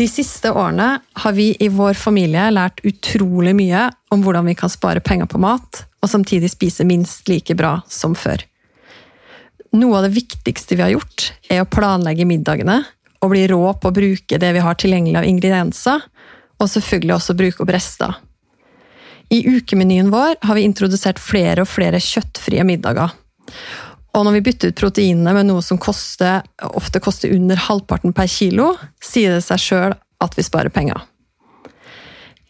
De siste årene har vi i vår familie lært utrolig mye om hvordan vi kan spare penger på mat, og samtidig spise minst like bra som før. Noe av det viktigste vi har gjort, er å planlegge middagene og bli rå på å bruke det vi har tilgjengelig av ingredienser, og selvfølgelig også bruke opp rester. I ukemenyen vår har vi introdusert flere og flere kjøttfrie middager. Og når vi bytter ut proteinene med noe som koster, ofte koster under halvparten per kilo, sier det seg sjøl at vi sparer penger.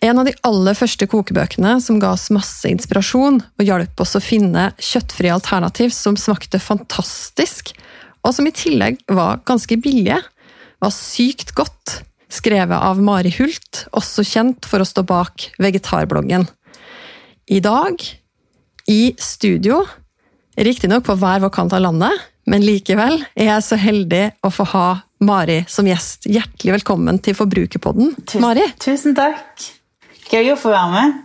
En av de aller første kokebøkene som ga oss masse inspirasjon og hjalp oss å finne kjøttfrie alternativ som smakte fantastisk, og som i tillegg var ganske billige, var sykt godt, skrevet av Mari Hult, også kjent for å stå bak vegetarbloggen. I dag, i studio, riktignok på hver vår kant av landet, men likevel er jeg så heldig å få ha Mari som gjest. Hjertelig velkommen til Forbrukerpodden. Tusen, Mari? Tusen takk. Gøy å få være med.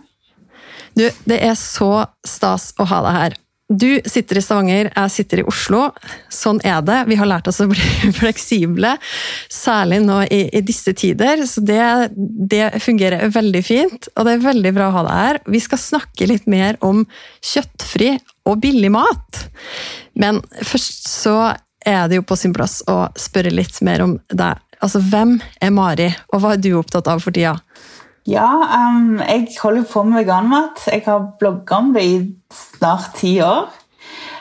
Du, det er så stas å ha deg her. Du sitter i Stavanger, jeg sitter i Oslo. Sånn er det. Vi har lært oss å bli fleksible, særlig nå i, i disse tider. Så det, det, fungerer veldig fint, og det er veldig bra å ha deg her. Vi skal snakke litt mer om kjøttfri og billig mat. Men først så er det jo på sin plass å spørre litt mer om deg. Altså, hvem er Mari, og hva er du opptatt av for tida? Ja, um, jeg holder på med veganmat. Jeg har blogga om det i snart ti år.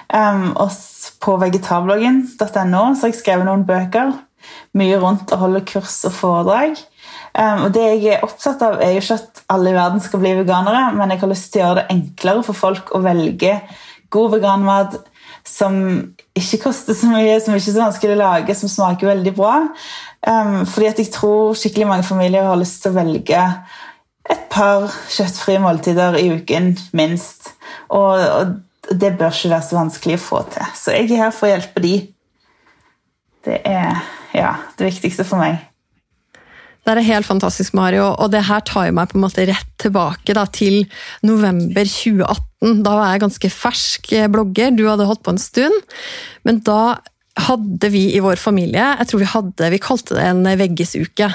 Um, og på vegetarbloggen.no har jeg skrevet noen bøker. Mye rundt å holde kurs og foredrag. Um, og det jeg er opptatt av, er jo ikke at alle i verden skal bli veganere, men jeg har lyst til å gjøre det enklere for folk å velge god veganmat som ikke koster så mye, som ikke er så vanskelig å lage, som smaker veldig bra. Um, fordi at jeg tror skikkelig mange familier har lyst til å velge et par kjøttfrie måltider i uken, minst. Og, og det bør ikke være så vanskelig å få til. Så jeg er her for å hjelpe de. Det er ja, det viktigste for meg. Det er helt fantastisk, Mario, og det her tar meg på en måte rett tilbake da, til november 2018. Da var jeg ganske fersk blogger, du hadde holdt på en stund. Men da hadde vi i vår familie jeg tror vi hadde, vi kalte det en veggesuke.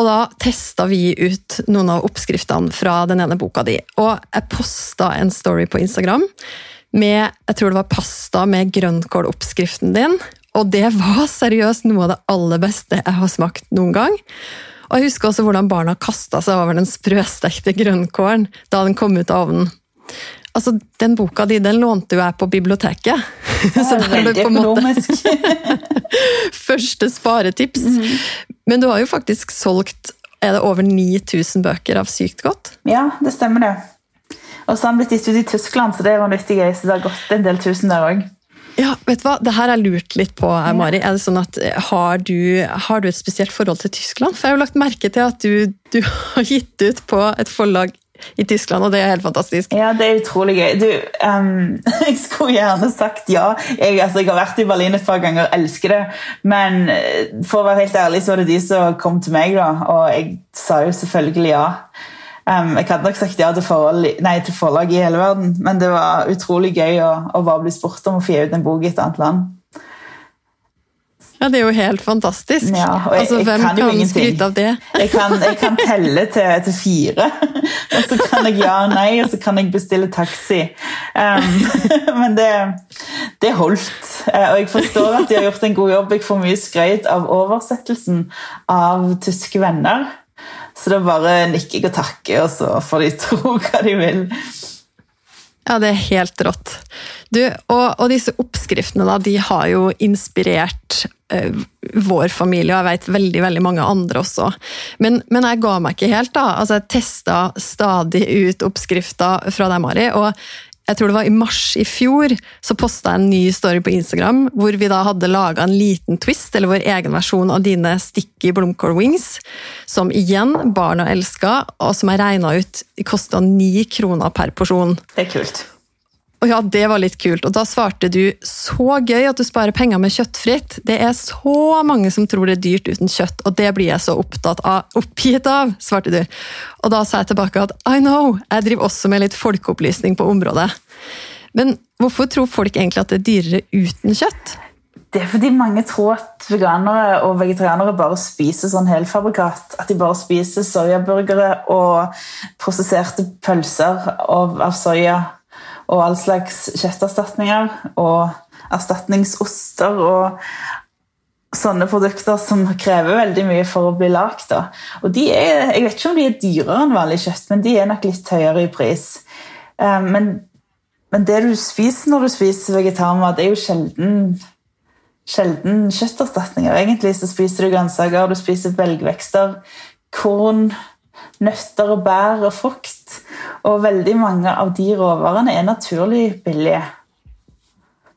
Og da testa vi ut noen av oppskriftene fra den ene boka di. Og jeg posta en story på Instagram med jeg tror det var pasta med grønnkåloppskriften din. Og det var seriøst noe av det aller beste jeg har smakt noen gang. Og jeg husker også hvordan barna kasta seg over den sprøstekte grønnkålen da den kom ut av ovnen. Altså, Den boka di den lånte jo jeg på biblioteket. Det er veldig økonomisk. første sparetips. Mm -hmm. Men du har jo faktisk solgt er det over 9000 bøker av Sykt godt? Ja, det stemmer det. Og så har den blitt gitt ut i Tyskland, så det var vanvittig gøy. Så det har gått en del tusen der òg. Ja, vet du hva? Det her jeg lurt litt på, Mari. Er det sånn at har du, har du, et spesielt forhold til Tyskland? For jeg har jo lagt merke til at du, du har gitt ut på et forlag i Tyskland, og det er helt fantastisk. Ja, det er utrolig gøy. Du, um, jeg skulle gjerne sagt ja. Jeg, altså, jeg, har vært i Berlin et par ganger, og elsker det. Men for å være helt ærlig, så var det de som kom til meg, da. Og jeg sa jo selvfølgelig ja. Um, jeg hadde nok sagt ja til, forhold, nei, til forlag i hele verden, men det var utrolig gøy å, å bare bli spurt om å få gi ut en bok i et annet land. Ja, Det er jo helt fantastisk. Ja, og jeg, altså, Hvem kan, kan skryte av det? Jeg kan, jeg kan telle til, til, fire, og så kan jeg ja og nei, og så kan jeg bestille taxi. Um, men det, det holdt. Uh, og jeg forstår at de har gjort en god jobb. Jeg får mye skrøyt av oversettelsen av tyske venner. Så det er bare nikker jeg og takker, og så får de tro hva de vil. Ja, det er helt rått. Du, og, og, disse oppskriftene da, de har jo inspirert vår familie, og jeg vet veldig veldig mange andre også. Men, men jeg ga meg ikke helt. da. Altså, Jeg testa stadig ut oppskrifter fra deg, Mari. og jeg tror det var i mars i fjor, så posta jeg en ny story på Instagram hvor vi da hadde laga en liten twist, eller vår egen versjon av dine sticky blomkål wings, som igjen barna elska, og som jeg regna ut kosta ni kroner per porsjon. Det er kult. Og ja, det var litt kult. Og da svarte du så gøy at du sparer penger med kjøttfritt. Det er så mange som tror det er dyrt uten kjøtt, og det blir jeg så opptatt av, oppgitt av, svarte du. Og da sa jeg tilbake at I know, jeg driver også med litt folkeopplysning på området. Men hvorfor tror folk egentlig at det er dyrere uten kjøtt? Det er fordi mange tror at veganere og vegetarianere bare spiser sånn helfabrikat. At de bare spiser soyaburgere og prosesserte pølser av soya og all slags kjøtterstatninger og erstatningsoster og sånne produkter som krever veldig mye for å bli lagd. Jeg vet ikke om de er dyrere enn vanlig kjøtt, men de er nok litt høyere i pris. Eh, men, men det du spiser når du spiser vegetarmat, er jo sjelden, sjelden kjøtterstatninger. Egentlig så spiser du grønnsaker, du spiser belgvekster, korn, nøtter og bær og frukt. Og veldig mange av de råvarene er naturlig billige.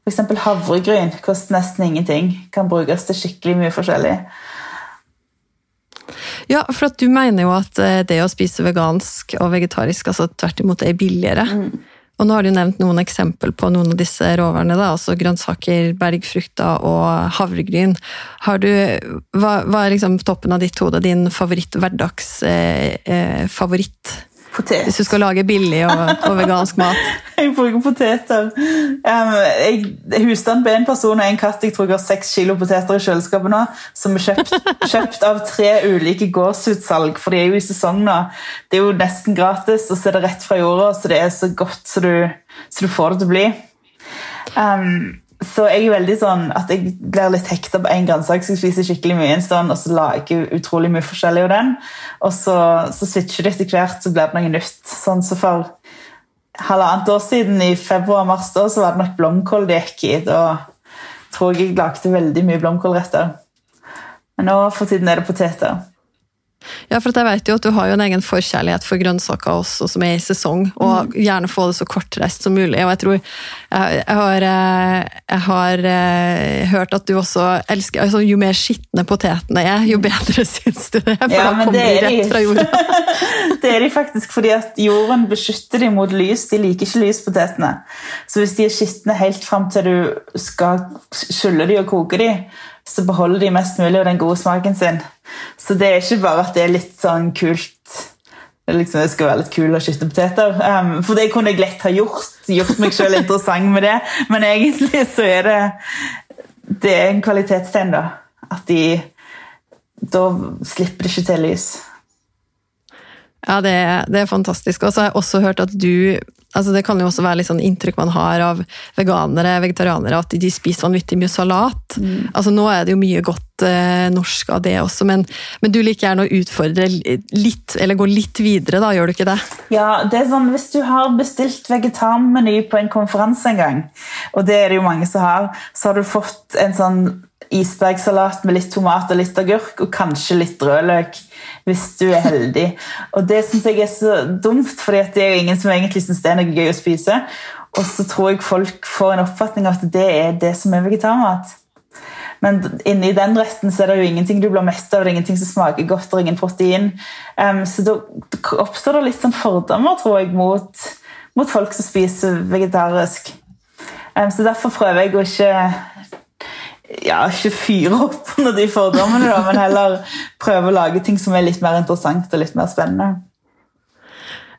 F.eks. havregryn koster nesten ingenting. Kan brukes til skikkelig mye forskjellig. Ja, for du mener jo at eh, det å spise vegansk og vegetarisk altså tvert imot er billigere. Mm. Og nå har du nevnt noen eksempel på noen av disse råvarene. Da, altså Grønnsaker, bergfrukter og havregryn. Har du, hva, hva er liksom toppen av ditt hode din favoritt-hverdagsfavoritt? Eh, eh, Potet. Hvis du skal lage billig og, og vegansk mat? jeg bruker poteter. Um, jeg husstand på en person og en katt. Jeg tror jeg har seks kilo poteter i kjøleskapet nå. Som er kjøpt, kjøpt av tre ulike gårdsutsalg, for de er jo i sesong nå. Det er jo nesten gratis, og så er det rett fra jorda, så det er så godt så du, så du får det til å bli. Um, så jeg er veldig sånn at jeg blir litt hekta på én grønnsak, så jeg spiser skikkelig mye en stund, og så lager jeg utrolig mye forskjellig av den. Og så, så switcher det etter hvert, så blir det noe nytt. Sånn så For halvannet år siden, i februar-mars, så var det nok blomkål det gikk i. Da tror jeg jeg lagde veldig mye blomkålretter. Men nå for tiden er det poteter. Ja, for jeg vet jo at du har jo en egen forkjærlighet for grønnsaker også, som er i sesong, og mm. gjerne få det så kortreist som mulig. Og jeg tror jeg, har, eh, jeg har uh, hørt at du også elsker altså, Jo mer skitne potetene er, jo bedre syns du det. er, For ja, da kommer de rett fra jorda. det er de faktisk fordi at jorden beskytter dem mot lys. De liker ikke lyspotetene. Så hvis de er skitne helt fram til du skal skylle dem og koke dem, så beholder de mest mulig av den gode smaken sin. Så det er ikke bare at det er litt sånn kult liksom, Det skal være litt kul å skyte poteter. Um, for det kunne jeg lett ha gjort. Gjort meg sjøl interessant med det. Men egentlig så er det Det er en kvalitetstegn, da. At de Da slipper det ikke til lys. Ja, det, det er fantastisk. Og så har jeg også hørt at du altså Det kan jo også være litt sånn inntrykk man har av veganere vegetarianere, at de spiser vanvittig mye salat. Mm. Altså Nå er det jo mye godt eh, norsk av det også, men, men, du liker gjerne å utfordre litt, eller gå litt videre, da, gjør du ikke det? Ja, det er sånn hvis du har bestilt vegetarmeny på en konferanse en gang, og det er det jo mange som har, så har du fått en sånn isbergsalat med litt tomat og litt agurk, og kanskje litt rødløk hvis du er heldig. Og det syns jeg er så dumt, for det er jo ingen som egentlig syns det er noe gøy å spise. Og så tror jeg folk får en oppfatning av at det er det som er vegetarmat. Men inni den retten så er det jo ingenting du blir mest av, det er ingenting som smaker godt, og ingen protein. Um, så da oppstår det litt sånn fordommer, tror jeg, mot, mot folk som spiser vegetarisk. Um, så derfor prøver jeg å ikke ja, ikke fyre opp under de fordommene, da, men heller prøve å lage ting som er litt mer interessant og litt mer spennende.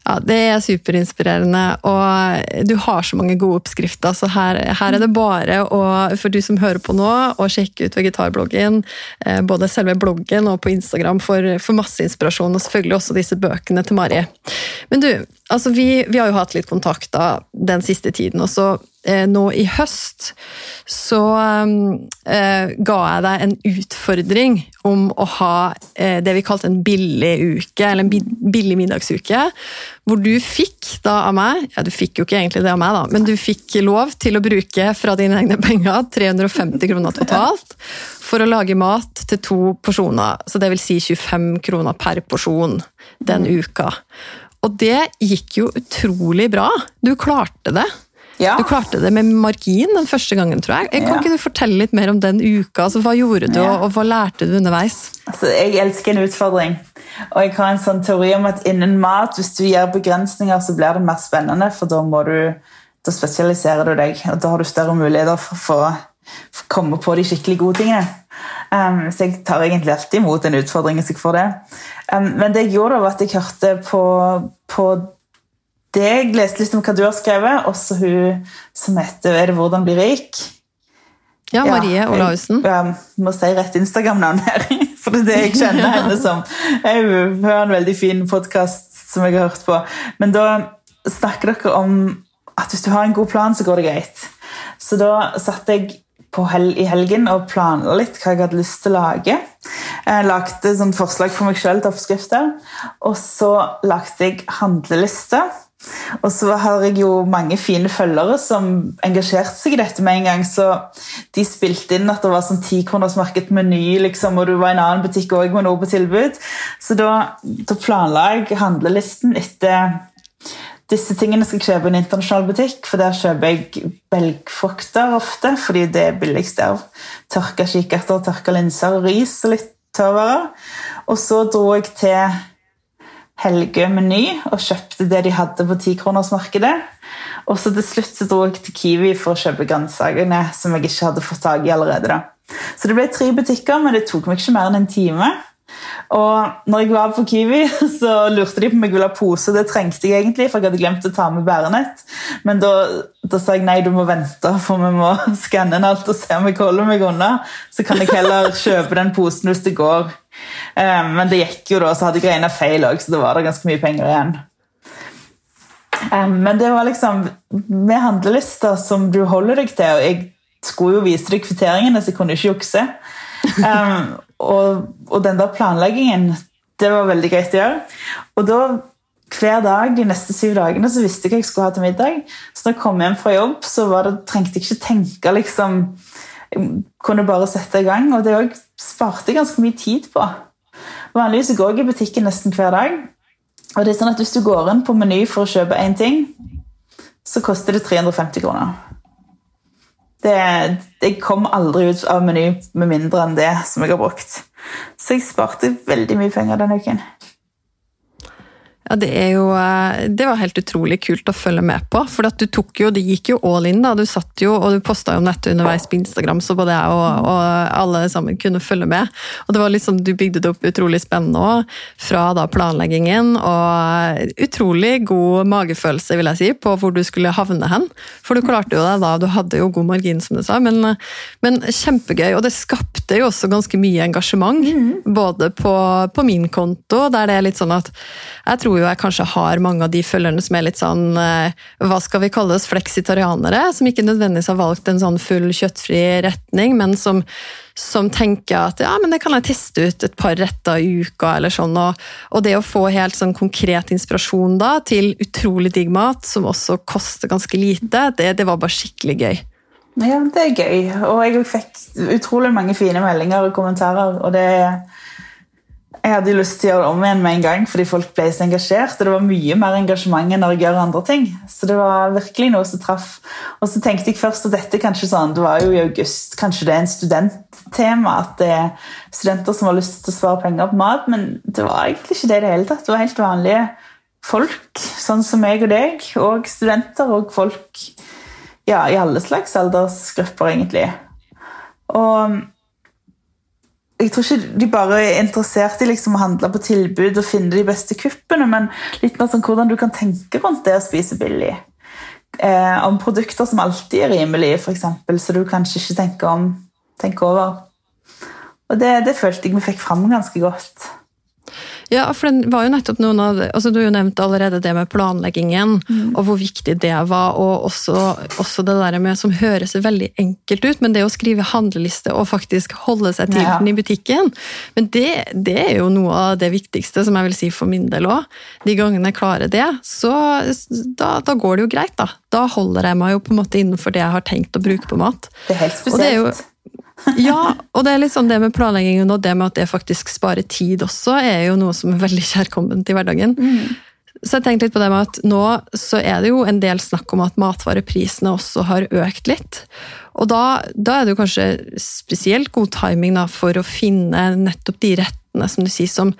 Ja, Det er superinspirerende, og du har så mange gode oppskrifter. Så her, her er det bare å, for du som hører på nå, å sjekke ut vegetarbloggen. Eh, både selve bloggen og på Instagram for, for masse inspirasjon, og selvfølgelig også disse bøkene til Mari. Men du, altså vi, vi har jo hatt litt kontakter den siste tiden, og så Eh, nå i høst så eh, ga jeg deg en utfordring om å ha eh, det vi kalte en billig uke, eller en billig middagsuke. Hvor du fikk da av meg, ja du fikk jo ikke egentlig det av meg, da, men du fikk lov til å bruke fra dine egne penger 350 kroner totalt for å lage mat til to porsjoner. Så det vil si 25 kroner per porsjon den uka. Og det gikk jo utrolig bra. Du klarte det. Ja. Du klarte det med margin den første gangen, tror jeg. Kan Ja. ikke du fortelle litt mer om den uka? Altså, hva gjorde du, Ja. og, hva lærte du underveis? Altså, jeg elsker en utfordring. Og jeg har en sånn teori om at innen mat, hvis du gjør begrensninger, så blir det mer spennende, for da må du da spesialiserer du deg, og da har du større muligheter for for komme på de skikkelig gode tingene. Um, så jeg tar egentlig alltid imot en utfordring hvis jeg får det. Um, men det jeg gjorde, var at jeg hørte på, på deg, leste litt om hva du har skrevet, også hun som heter Er det 'Hvordan bli rik'? Ja, Marie Ja, Olaussen. Jeg, jeg må si rett Instagram-navn her, for det er det jeg kjenner henne som. Hun har en veldig fin podkast som jeg har hørt på. Men da snakker dere om at hvis du har en god plan, så går det greit. Så da satte jeg hel i helgen og planla litt hva jeg hadde lyst til å lage. Jeg lagde sånn forslag for meg sjøl til oppskrifter. Og så lagde jeg handleliste. Og så har jeg jo mange fine følgere som engasjerte seg i dette med en gang. Så de spilte inn at det var sånn tikronersmarked meny, liksom, og du var i en annen butikk også med noe på tilbud. Så da, da planla jeg handlelisten etter disse tingene skal jeg kjøpe i en internasjonal butikk, for der kjøper jeg belgfrukter ofte, fordi det er billigst der. Tørka kikerter, tørka linser ris og litt tørrvarer. Og så dro jeg til Helge Meny og kjøpte det de hadde på tikronersmarkedet. Og så til slutt så dro jeg til Kiwi for å kjøpe grønnsakene som jeg ikke hadde fått tak i allerede. da. Så det ble tre butikker, men det tok meg ikke mer enn en time. Og når jeg var på Kiwi, så lurte de på om jeg ville ha pose. Det trengte jeg egentlig, for jeg hadde glemt å ta med bærenett. Men da, da sa jeg nei, du må vente, for vi må skanne inn alt og se om jeg holder meg unna. Så kan jeg heller kjøpe den posen hvis det går. Um, Men det gikk jo da, så hadde jeg regna feil òg, så da var det ganske mye penger igjen. Um, Men det var liksom med handlelister som du holder deg til. og Jeg skulle jo vise deg kvitteringene, så jeg kunne ikke jukse. Um, og, og den der planleggingen, det var veldig greit å gjøre. Og da, hver dag de neste syv dagene så visste jeg hva jeg skulle ha til middag. Så når jeg kom hjem fra jobb, så det, trengte jeg ikke tenke. liksom, Jeg kunne bare sette i gang, og det òg sparte ganske mye tid på. Vanligvis går jeg i butikken nesten hver dag. Og det er sånn at Hvis du går inn på Meny for å kjøpe én ting, så koster det 350 kroner. Det, jeg kom aldri ut av Meny med mindre enn det som jeg har brukt. Så jeg sparte veldig mye penger den uken. Ja, det, er jo, eh, det var helt utrolig kult å følge med på. For at du tok jo, det gikk jo all in. da, Du satt jo, og du posta jo nettet underveis på Instagram, så både jeg og, og alle sammen kunne følge med. Og det var liksom, Du bygde det opp utrolig spennende òg, fra da planleggingen. Og utrolig god magefølelse vil jeg si, på hvor du skulle havne hen. For du klarte jo det da, du hadde jo god margin, som du sa. Men, men kjempegøy. Og det skapte jo også ganske mye engasjement. Både på, på min konto, der det er litt sånn at jeg tror jo jeg kanskje har mange av de følgerne som er litt sånn eh, Hva skal vi kalle oss? Fleksitarianere? Som ikke nødvendigvis har valgt en sånn full kjøttfri retning, men som, som tenker at ja, men det kan jeg teste ut et par retter i uka, eller sånn. Og, og det å få helt sånn konkret inspirasjon da, til utrolig digg mat, som også koster ganske lite, det, det var bare skikkelig gøy. Ja, det er gøy. Og jeg fikk utrolig mange fine meldinger og kommentarer. og det jeg hadde lyst til å gjøre det om igjen med en gang, fordi folk ble så engasjert. og Det var mye mer engasjement enn når jeg gjør andre ting. Så det var virkelig noe som traff. Og så tenkte jeg først at dette kanskje sånn, det var jo i august, kanskje det er en studenttema, at det er studenter som har lyst til å spare penger på mat, men det var egentlig ikke det i det hele tatt. Det var helt vanlige folk, sånn som meg og deg, og studenter og folk ja, i alle slags aldersgrupper, egentlig. Og jeg tror ikke de bare er interessert i liksom å handle på tilbud og finne de beste kuppene, men litt mer sånn hvordan du kan tenke rundt det å spise billig. Eh, om produkter som alltid er rimelige, eksempel, så du kanskje ikke tenker, om, tenker over. Og det, det følte jeg vi fikk fram ganske godt. Ja, for det var jo nettopp noen av altså Du har jo nevnt allerede det med planleggingen, og hvor viktig det var. Og også, også det der med som høres veldig enkelt ut, men det å skrive handleliste og faktisk holde seg til Ja. den i butikken, men det, det er jo noe av det viktigste, som jeg vil si for min del òg. De gangene jeg klarer det, så da, da går det jo greit, da. Da holder jeg meg jo på en måte innenfor det jeg har tenkt å bruke på mat. Det er helt spesielt. Ja, og det er litt sånn det med planleggingen og det med at det faktisk sparer tid også, er jo noe som er veldig kjærkomment i hverdagen. Så jeg tenkte litt på det med at nå så er det jo en del snakk om at matvareprisene også har økt litt. Og da, da er det jo kanskje spesielt god timing da, for å finne nettopp de rettene som du sier, som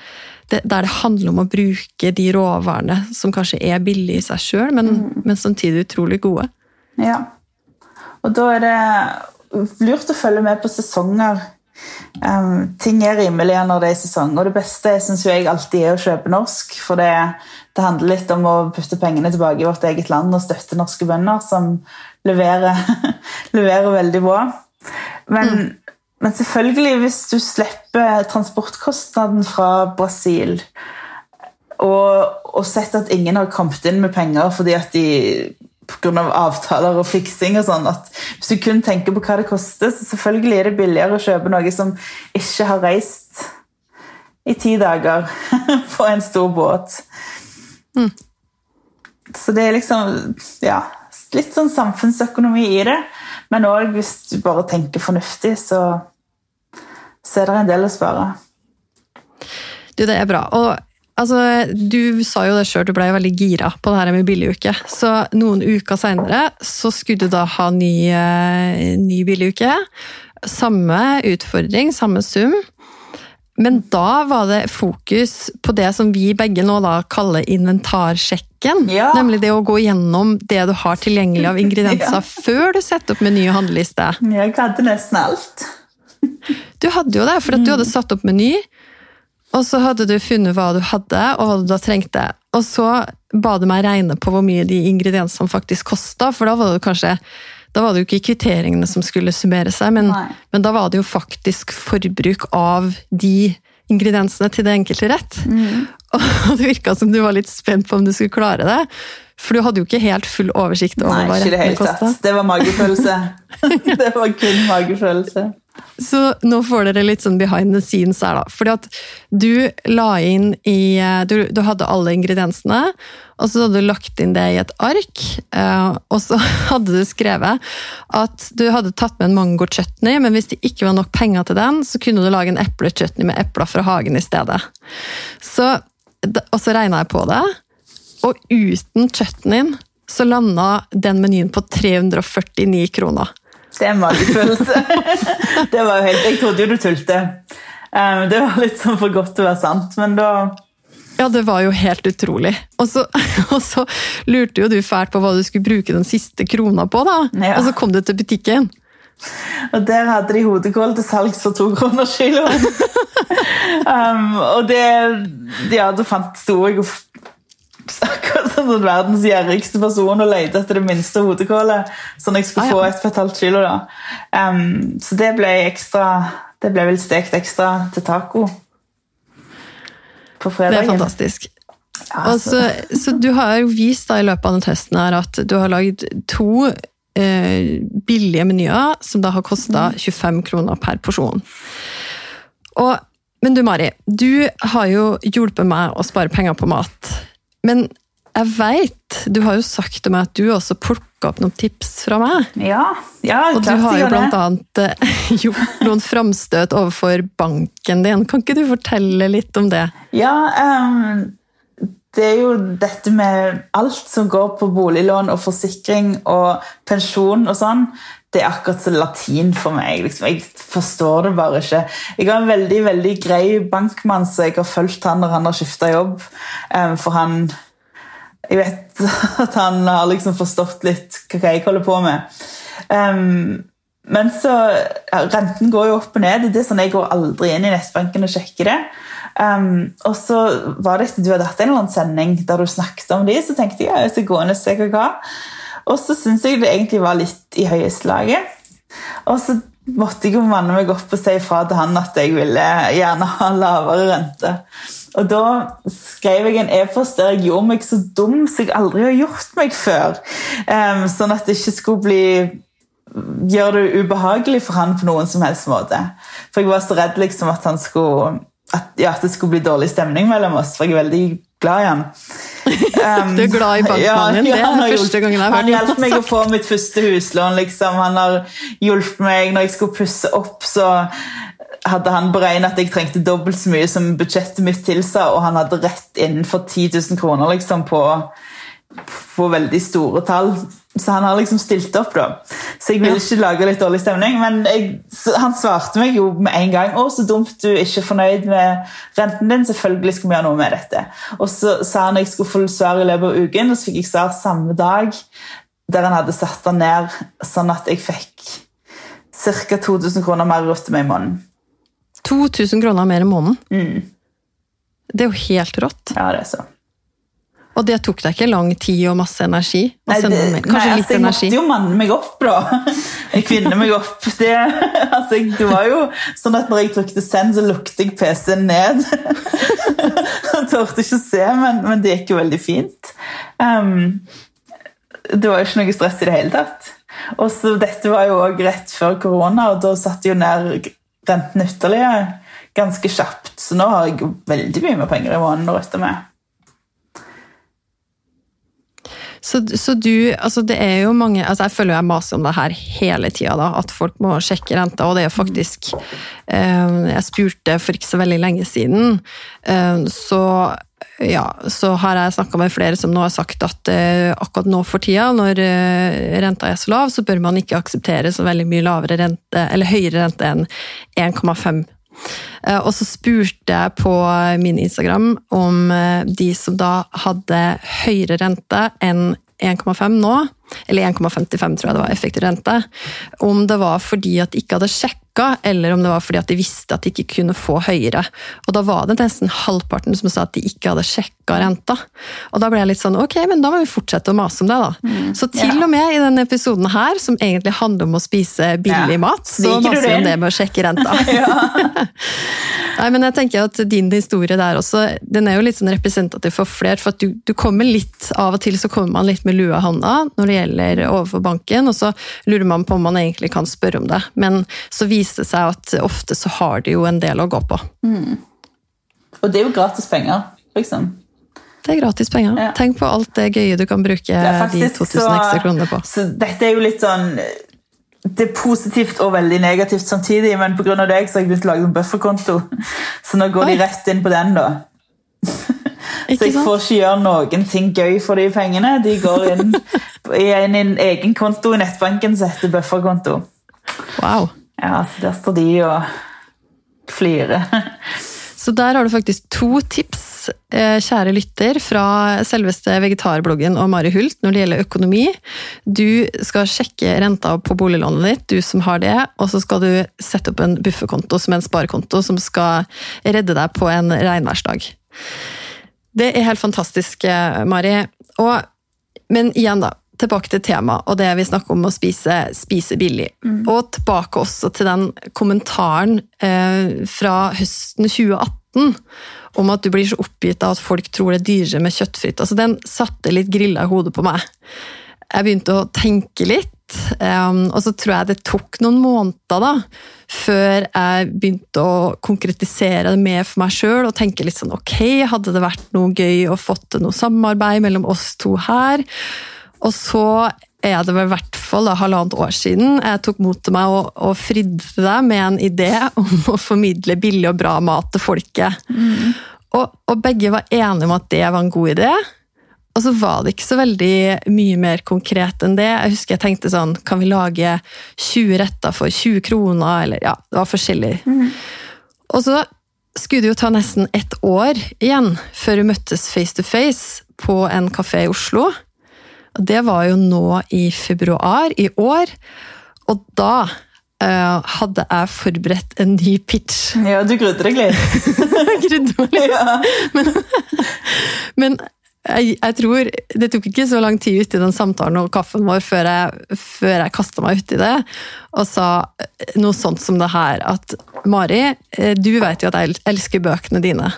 det, der det handler om å bruke de råvarene som kanskje er billige i seg sjøl, men, mm. men, samtidig utrolig gode. Ja. Og da er det lurt å følge med på sesonger. Um, ting er rimelige når det er sesong, og det beste synes jeg alltid er å kjøpe norsk. For det, det, handler litt om å putte pengene tilbake i vårt eget land og støtte norske bønder, som leverer, leverer veldig bra. Men, mm. men, selvfølgelig, hvis du slipper transportkostnaden fra Brasil og, og sett at ingen har kommet inn med penger fordi at de pga. avtaler og fiksing og sånn, at hvis du kun tenker på hva det koster, så selvfølgelig er det billigere å kjøpe noe som ikke har reist i ti dager på en stor båt. Mm. Så det er liksom Ja, litt sånn samfunnsøkonomi i det. Men òg hvis du bare tenker fornuftig, så, så er det en del å spare. Du, det er bra. Og Altså, du sa jo det sjøl, du ble veldig gira på det her med billiguke. Så noen uker seinere så skulle du da ha ny, eh, ny billiguke. Samme utfordring, samme sum. Men da var det fokus på det som vi begge nå da kaller inventarsjekken. Ja. Nemlig det å gå gjennom det du har tilgjengelig av ingredienser ja. før du setter opp meny og handleliste. Jeg hadde nesten alt. Du hadde jo det, for at du hadde satt opp meny. Og så hadde du funnet hva du hadde, og hva du da trengte. Og så ba du meg regne på hvor mye de ingrediensene faktisk kosta, for da var det kanskje da var det jo ikke kvitteringene som skulle summere seg, men, men, da var det jo faktisk forbruk av de ingrediensene til det enkelte rett. Mm. Og det virka som du var litt spent på om du skulle klare det. For du hadde jo ikke helt full oversikt over Nei, hva rettene kosta. Det var magefølelse. det var kun magefølelse. Så nå får dere litt sånn behind the scenes her, da. Fordi at du la inn i Du, du hadde alle ingrediensene, og så hadde du lagt inn det i et ark. Eh, og så hadde du skrevet at du hadde tatt med en mango-chutney, men hvis det ikke var nok penger til den, så kunne du lage en eplechutney med epler fra hagen i stedet. Så, og så regna jeg på det, og uten chutneyen så landa den menyen på 349 kroner. Det er en magefølelse. det var jo helt, jeg trodde jo du tulte. Um, det var litt sånn for godt til å være sant, men da ja, det var jo helt utrolig. Og så, og så, lurte jo du fælt på hva du skulle bruke den siste krona på, da. Ja. Og så kom du til butikken. Og der hadde de hodekål til salgs for to kroner kiloen. um, og det Ja, da fant sto jeg og akkurat som sånn verdens gjerrigste person og lette etter det minste hodekålet, sånn jeg skulle ah, ja. få et på et halvt kilo. da. Um, så det ble ekstra Det ble vel stekt ekstra til taco på fredagen. Det er fantastisk. Ja, altså. så, så, du har vist da i løpet av den testen her at du har lagd to eh, billige menyer som da har kosta 25 mm. kroner per porsjon. Og, men du Mari, du har jo hjulpet meg å spare penger på mat. Men jeg veit, du har jo sagt til meg at du også plukka opp noen tips fra meg. Ja, ja Og du har jo blant annet eh, gjort noen framstøt overfor banken din. Kan ikke du fortelle litt om det? Ja, um, det er jo dette med alt som går på boliglån og forsikring og pensjon og sånn. Det er akkurat så latin for meg. Liksom. Jeg forstår det bare ikke. Jeg har en veldig veldig grei bankmann, så jeg har fulgt han når han har skifta jobb. For han jeg vet at han har liksom forstått litt hva jeg holder på med. Men så Renten går jo opp og ned. det er sånn Jeg går aldri inn i nettbanken og sjekker det. Og så var det etter du hadde hatt en eller annen sending der du snakket om de, så tenkte jeg ja, jeg skal gå inn og se hva Og så syns jeg det egentlig var litt i høyeste laget. Og så måtte jeg jo manne meg opp og si ifra til han at jeg ville gjerne ha lavere rente. Og da skrev jeg en e-post der jeg gjorde meg så dum som jeg aldri har gjort meg før. Um, sånn at det ikke skulle bli gjøre det ubehagelig for han på noen som helst måte. For jeg var så redd liksom at han skulle at, ja, at det skulle bli dårlig stemning mellom oss, for jeg er veldig glad i han. Um, du er glad i bankmannen? Ja, ja, det er den første gangen jeg har hørt Han hjalp meg å få mitt første huslån. Liksom. Han har hjulpet meg når jeg skulle pusse opp. så hadde han beregnet at jeg trengte dobbelt så mye som budsjettet mitt tilsa, og han hadde rett innenfor 10 000 kroner liksom, på, på veldig store tall. Så han har liksom stilt opp, da. Så jeg vil ikke lage litt dårlig stemning. Men jeg, han svarte meg jo med en gang 'Å, så dumt du er ikke fornøyd med renten din. Selvfølgelig skal vi gjøre noe med dette.' Og så sa han at jeg skulle få svar i løpet av uken, og så fikk jeg svar samme dag der han hadde satt den ned sånn at jeg fikk ca. 2000 kroner mer å til meg i måneden. 2000 kroner mer i måneden? Mm. Det er jo helt rått. Ja, det er så. Og det tok deg ikke lang tid og masse energi? Masse Nei, det? Kanskje nei, litt altså, jeg energi? måtte jo manne meg opp, da. Jeg kvinner meg opp. Det, altså, jeg- det var jo sånn at når jeg trykte send, så lukte jeg PC-en ned. Jeg torde ikke å se, men, men det gikk jo veldig fint. Um, det var jo ikke noe stress i det hele tatt. Og så Dette var jo også rett før korona, og da satte jo ned renten ytterligere ganske kjapt. Så nå har jeg veldig mye mer penger i måneden å rutte med. Så, så du, altså det er jo mange, altså jeg føler jo jeg maser om det her hele tida, da, at folk må sjekke renta, og det er jo faktisk eh, Jeg spurte for ikke så veldig lenge siden, eh, så ja, så har jeg snakka med flere som nå har sagt at eh, akkurat nå for tida, når eh, renta er så lav, så bør man ikke akseptere så veldig mye lavere rente, eller høyere rente enn 1,5 Eh, Og så spurte jeg på min Instagram om eh, de som da hadde høyere rente enn 1,5 nå, eller 1,55 tror jeg det var effektiv rente, om det var fordi at de ikke hadde sjekka, eller om det var fordi at de visste at de ikke kunne få høyere. Og da var det nesten halvparten som sa at de ikke hadde sjekka renta. Og da ble jeg litt sånn, ok, men da må vi fortsette å mase om det, da. Så til Ja. og med i denne episoden her, som egentlig handler om å spise billig Ja. mat, så maser vi om det? det med å sjekke renta. Nei, men jeg tenker at Din historie der også, den er jo litt sånn representativ for flere. for at du, du kommer litt, Av og til så kommer man litt med lua i hånda når det gjelder overfor banken, og så lurer man på om man egentlig kan spørre om det. Men så viser det seg at ofte så har de jo en del å gå på. Og det er jo gratis penger, liksom. Det er gratis penger. Ja. Tenk på alt det gøye du kan bruke er de 2000 ekstra kronene på. Så dette er jo litt sånn Det er positivt og veldig negativt samtidig, men pga. deg så har jeg begynt å lage en bufferkonto. Så nå går Oi. de rett inn på den, da. Så jeg får ikke gjøre noen ting gøy for de pengene. De går inn i en, en egen konto i nettbanken som heter bufferkonto. Wow. Ja, så Der står de og flirer. Så der har du faktisk to tips, eh, kjære lytter, fra selveste vegetarbloggen og Mari Hult når det gjelder økonomi. Du skal sjekke renta på boliglånet ditt, du som har det, og så skal du sette opp en bufferkonto som en sparekonto som skal redde deg på en regnværsdag. Det er helt fantastisk, eh, Mari. Og, men igjen, da. Tilbake til temaet og det vi snakker om å spise, spise billig. Og tilbake også til den kommentaren eh, fra høsten 2018 om at du blir så oppgitt av at folk tror det er dyrere med kjøttfritt. Altså, den satte litt grilla i hodet på meg. Jeg begynte å tenke litt, Um, og så tror jeg det tok noen måneder da, før jeg begynte å konkretisere det mer for meg sjøl og tenke litt sånn ok, hadde det vært noe gøy å fått til noe samarbeid mellom oss to her? Og så er det vel i hvert fall halvannet år siden jeg tok mot til meg og, og fridde deg med en idé om å formidle billig og bra mat til folket. Og, og begge var enige om at det var en god idé. Og så var det ikke så veldig mye mer konkret enn det. Jeg husker jeg tenkte sånn, kan vi lage 20 retter for 20 kroner? Eller ja, det var forskjellig. Og så skulle det jo ta nesten ett år igjen før vi møttes face to face på en kafé i Oslo. Og det var jo nå i februar i år. Og da eh, hadde jeg forberedt en ny pitch. Ja, du grudde deg litt. Jeg grudde meg litt. Ja. Men jeg, jeg tror det tok ikke så lang tid uti den samtalen og kaffen vår før jeg, før jeg kasta meg uti det og sa noe sånt som det her at Mari, eh, du vet jo at jeg elsker bøkene dine.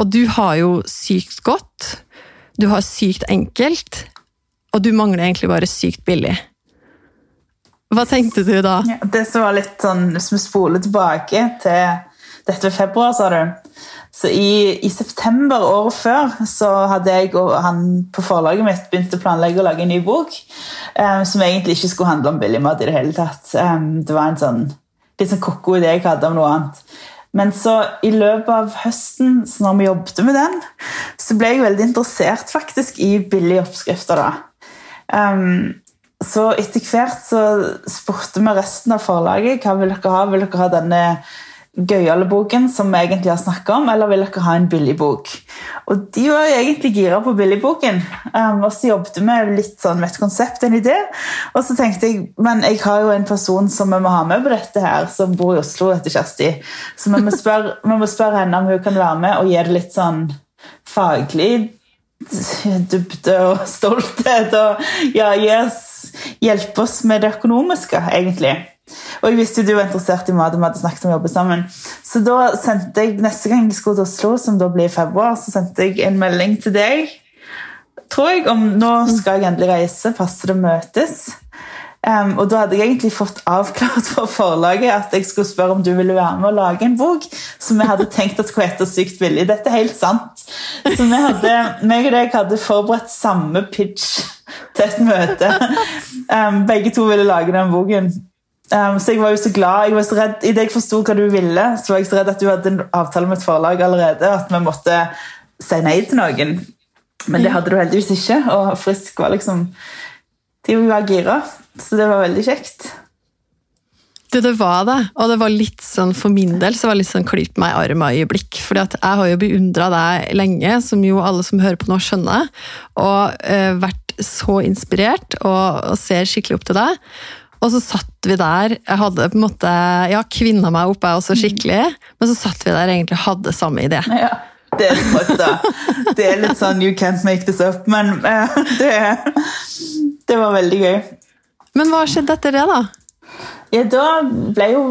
Og du har jo sykt godt, du har sykt enkelt, og du mangler egentlig bare sykt billig. Hva tenkte du da? Ja, det som var litt sånn, Hvis vi spoler tilbake til dette ved februar, sa du. Så i, i september året før så hadde jeg og han på forlaget mitt begynt å planlegge å lage en ny bok. um, som egentlig ikke skulle handle om billigmat i det hele tatt. Um, det var en sånn litt sånn koko idé jeg hadde om noe annet. Men så i løpet av høsten, så når vi jobbet med den, så ble jeg veldig interessert faktisk i billige oppskrifter. da. Um, så etter hvert så spurte vi resten av forlaget hva vil dere ha. Vil dere ha denne gøyale boken som vi egentlig har snakka om, eller vil dere ha en billig bok? Og de var jo egentlig gira på billigboken. Um, og så jobbet vi litt sånn med et konsept, en idé. Og så tenkte jeg men jeg har jo en person som vi må ha med på dette her, som bor i Oslo, dette Kjersti. Så vi må spørre, vi må spørre henne om hun kan være med og gi det litt sånn faglig dybde og stolthet. Og ja, hjelpe oss med det økonomiske, egentlig. Og jeg visste jo du var interessert i mat, og vi hadde snakket om å jobbe sammen. Så da sendte jeg, neste gang jeg skulle til Oslo, som da blir i februar, så sendte jeg en melding til deg tror jeg, om nå skal jeg endelig reise, passer det møtes. Um, og da hadde jeg egentlig fått avklart fra forlaget at jeg skulle spørre om du ville være med å lage en bok som jeg hadde tenkt at skulle hete Sykt villig. Dette er helt sant. Så vi hadde, meg og deg hadde forberedt samme pitch til et møte. Um, begge to ville lage den boken. Um, så jeg var jo så glad. Jeg var så redd, Idet jeg forsto hva du ville, så var jeg så redd at du hadde en avtale med et forlag allerede, at vi måtte si nei til noen. Men det hadde du heldigvis ikke, og Frisk var liksom De var gira, så det var veldig kjekt. Det, det var det, og det var litt sånn for min del så var det litt sånn klyp meg i armen-øyeblikk. fordi at jeg har jo beundra deg lenge, som jo alle som hører på nå, skjønner. Og uh, vært så inspirert og, og ser skikkelig opp til deg. Og så satt vi der. Jeg hadde på en måte, ja, kvinna meg opp, jeg også skikkelig. Men så satt vi der egentlig og hadde samme idé. Ja, det er. Det er litt sånn you can't make this up, men uh, det, det, var veldig gøy. Men hva skjedde etter det, da? Ja, Da ble jo,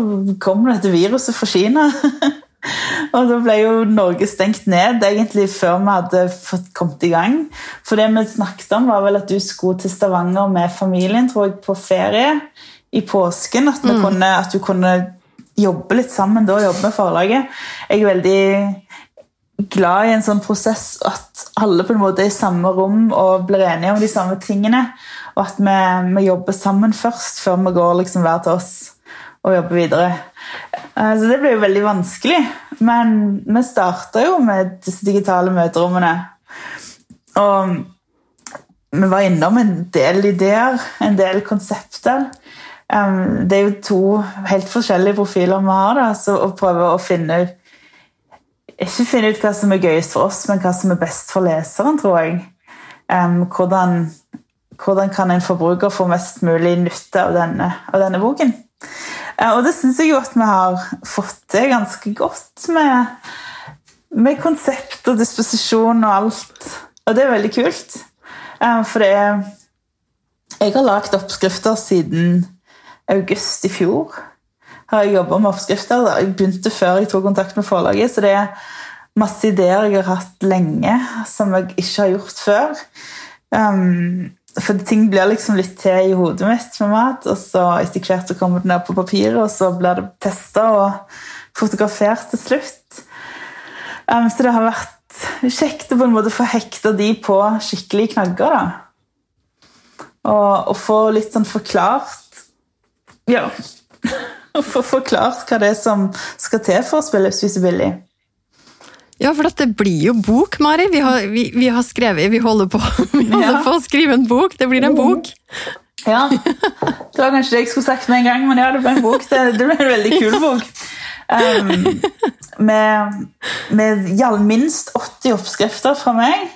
kom dette viruset for Kina. Og da ble jo Norge stengt ned egentlig før vi hadde kommet i gang. For det vi snakket om, var vel at du skulle til Stavanger med familien tror jeg, på ferie i påsken. At, mm. kunne, at, du kunne jobbe litt sammen da, jobbe med forlaget. Jeg er veldig glad i en sånn prosess at alle på en måte er i samme rom og blir enige om de samme tingene. Og at vi, vi jobber sammen først, før vi går liksom hver til oss og jobber videre. Eh, så det ble jo veldig vanskelig. Men vi starta jo med disse digitale møterommene. Og vi var innom en del ideer, en del konsepter. Det er jo to helt forskjellige profiler vi har, da, så å prøve å finne Ikke finne ut hva som er gøyest for oss, men hva som er best for leseren, tror jeg. Hvordan, hvordan kan en forbruker få mest mulig nytte av denne, av denne boken? Og det syns jeg jo at vi har fått til ganske godt med, med konsept og disposisjon og alt. Og det er veldig kult. For det er Jeg har lagd oppskrifter siden august i fjor. Har jeg jobba med oppskrifter. Jeg begynte før jeg tok kontakt med forlaget, så det er masse ideer jeg har hatt lenge som jeg ikke har gjort før. Um, for ting blir liksom litt til i hodet mitt med mat, og så etter hvert så kommer det ned på papiret, og så blir det testa og fotografert til slutt. Um, så det har vært kjekt å på en måte få hekta de på skikkelige knagger. da. Og, og få litt sånn forklart Ja. få forklart hva det er som skal til for å spille spise billig. Ja, for det blir jo bok, Mari. Vi har, vi, vi har skrevet Vi holder, på, vi holder ja. på å skrive en bok. Det blir en bok. Ja. Det var kanskje det jeg skulle sagt med en gang, men ja, det ble en bok. Det, det ble en veldig kul bok. Um, med, med minst 80 oppskrifter fra meg.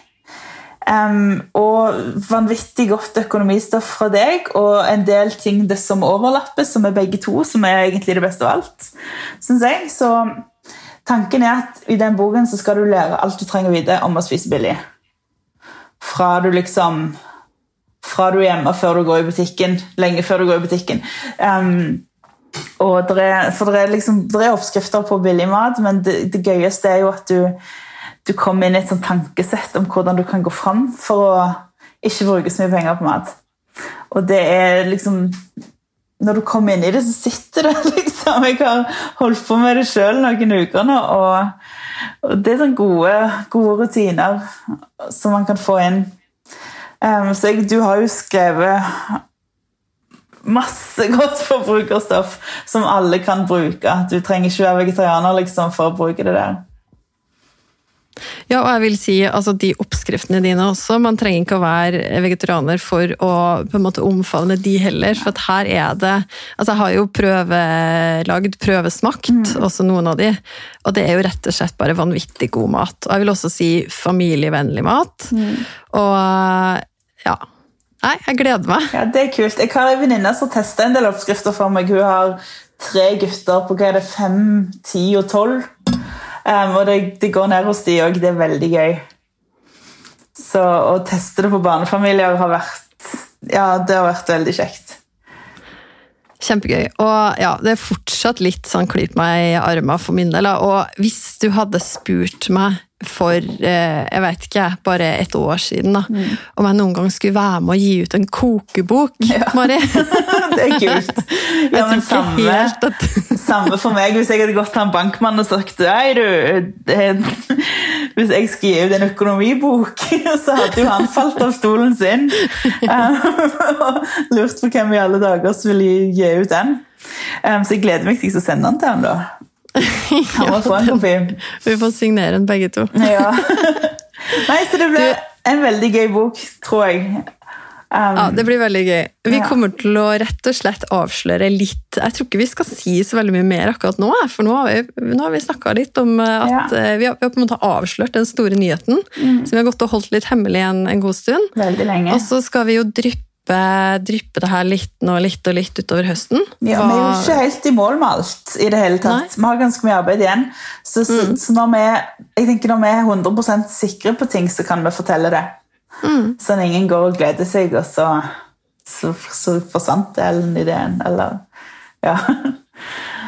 Um, og vanvittig godt økonomistoff fra deg, og en del ting det som overlapper, som er begge to, som er egentlig det beste av alt. Synes jeg. Så Tanken er at i den boken så skal du lære alt du trenger å vite om å spise billig. Fra du liksom Fra du er hjemme før du går i butikken, lenge før du går i butikken. Um, og det for det er, liksom, det er oppskrifter på billig mat, men det, det gøyeste er jo at du, du kommer inn i et sånt tankesett om hvordan du kan gå fram for å ikke bruke så mye penger på mat. Og det er liksom når du kommer inn i det, så sitter det liksom. Jeg har holdt på med det sjøl noen uker nå. Og, og det er sånne gode, gode, rutiner som man kan få inn. Um, så jeg, du har jo skrevet masse godt forbrukerstoff som alle kan bruke. Du trenger ikke være vegetarianer liksom, for å bruke det der. Ja, og jeg vil si altså de oppskriftene dine også. Man trenger ikke å være vegetarianer for å på en måte omfavne de heller. For her er det Altså, jeg har jo prøvelagd, prøvesmakt, mm. også noen av de. Og det er jo rett og slett bare vanvittig god mat. Og jeg vil også si familievennlig mat. Mm. Og ja. Nei, jeg gleder meg. Ja, Det er kult. Jeg har en venninne som tester en del oppskrifter for meg. Hun har tre gutter på hva er det, fem, ti og tolv. Um, og det, det, går ned hos de òg. Det er veldig gøy. Så å teste det på barnefamilier har vært Ja, det har vært veldig kjekt. Kjempegøy. Og ja, det er fortsatt litt sånn klyp meg i armen for min del. Og hvis du hadde spurt meg for eh, jeg vet ikke, bare et år siden da, mm. om jeg noen gang skulle være med å gi ut en kokebok, ja. Mari. det er kult. Ja, men samme, at... samme, for meg. Hvis jeg hadde gått til en bankmann og sagt Hei, du Hvis jeg skulle gi ut en økonomibok, så hadde jo han falt av stolen sin. og lurt på hvem i alle dager som ville gi ut den. Så jeg gleder meg til å sende den til ham. da. Han må få en kopi. Vi får signere den begge to. ja. Nei, så det ble en veldig gøy bok, tror jeg. Um, ja, Det blir veldig gøy. Vi ja. kommer til å rett og slett avsløre litt Jeg tror ikke vi skal si så veldig mye mer akkurat nå, for nå har vi, nå vi snakka litt om eh, at ja. Eh, vi, har, vi, har, på en måte avslørt den store nyheten mm. som vi har gått og holdt litt hemmelig en, en god stund. Veldig lenge. Og så skal vi jo dryppe dryppe, dryppe det her litt og litt og litt utover høsten. Ja, Vi er jo ikke helt i mål med alt. i det hele tatt. Nei. Vi har ganske mye arbeid igjen. Så, mm. så når, vi, jeg tenker når vi er 100% sikre på ting, så kan vi fortelle det. Mm. Sånn ingen går og gleder seg, og så, så, så forsvant delen ideen. Eller Ja.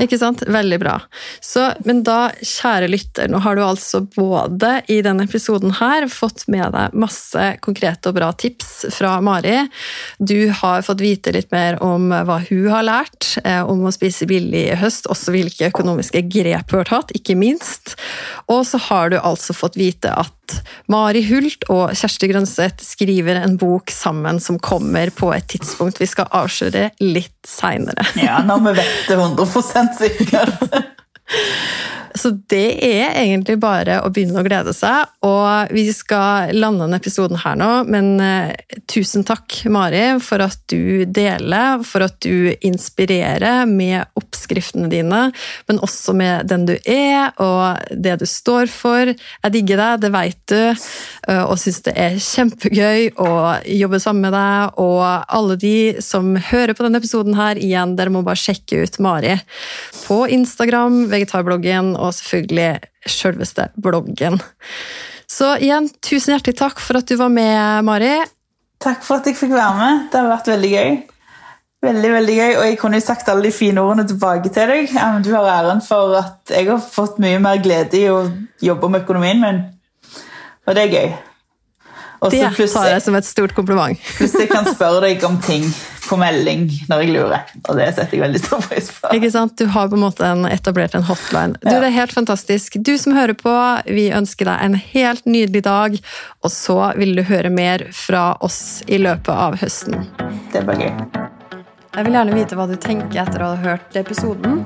Ikke sant? Veldig bra. Så, men da, kjære lytter, nå har du altså både i denne episoden her fått med deg masse konkrete og bra tips fra Mari. Du har fått vite litt mer om hva hun har lært eh, om å spise billig i høst, også hvilke økonomiske grep hun har tatt, ikke minst. Og så har du altså fått vite at Mari Hult og Kjersti Grønseth skriver en bok sammen som kommer på et tidspunkt vi skal avsløre litt seinere. Ja, nå må vi vite 100 ganz sicher. Så det er egentlig bare å begynne å glede seg. Og vi skal lande denne episoden her nå, men uh, tusen takk, Mari, for at du deler, for at du inspirerer med oppskriftene dine, men også med den du er, og det du står for. Jeg digger deg, det vet du, uh, og syns det er kjempegøy å jobbe sammen med deg. Og alle de som hører på denne episoden her, igjen, dere må bare sjekke ut Mari på Instagram, vegetarbloggen og og selvfølgelig selveste bloggen. Så igjen, tusen hjertelig takk for at du var med, Mari. Takk for at jeg fikk være med. Det har vært veldig gøy. Veldig, veldig gøy, og Jeg kunne jo sagt alle de fine ordene tilbake til deg. Du har æren for at jeg har fått mye mer glede i å jobbe med økonomien min. Og det er gøy. Også det tar jeg som et stort kompliment. Plutselig kan spørre deg om ting på melding når jeg lurer. Og det setter jeg veldig stor pris på. Ikke sant? Du har på en måte etablert en hotline. Du, ja. Det er helt fantastisk. Du som hører på, vi ønsker deg en helt nydelig dag. Og så vil du høre mer fra oss i løpet av høsten. Det var gøy. Jeg vil gjerne vite hva du tenker etter å ha hørt episoden.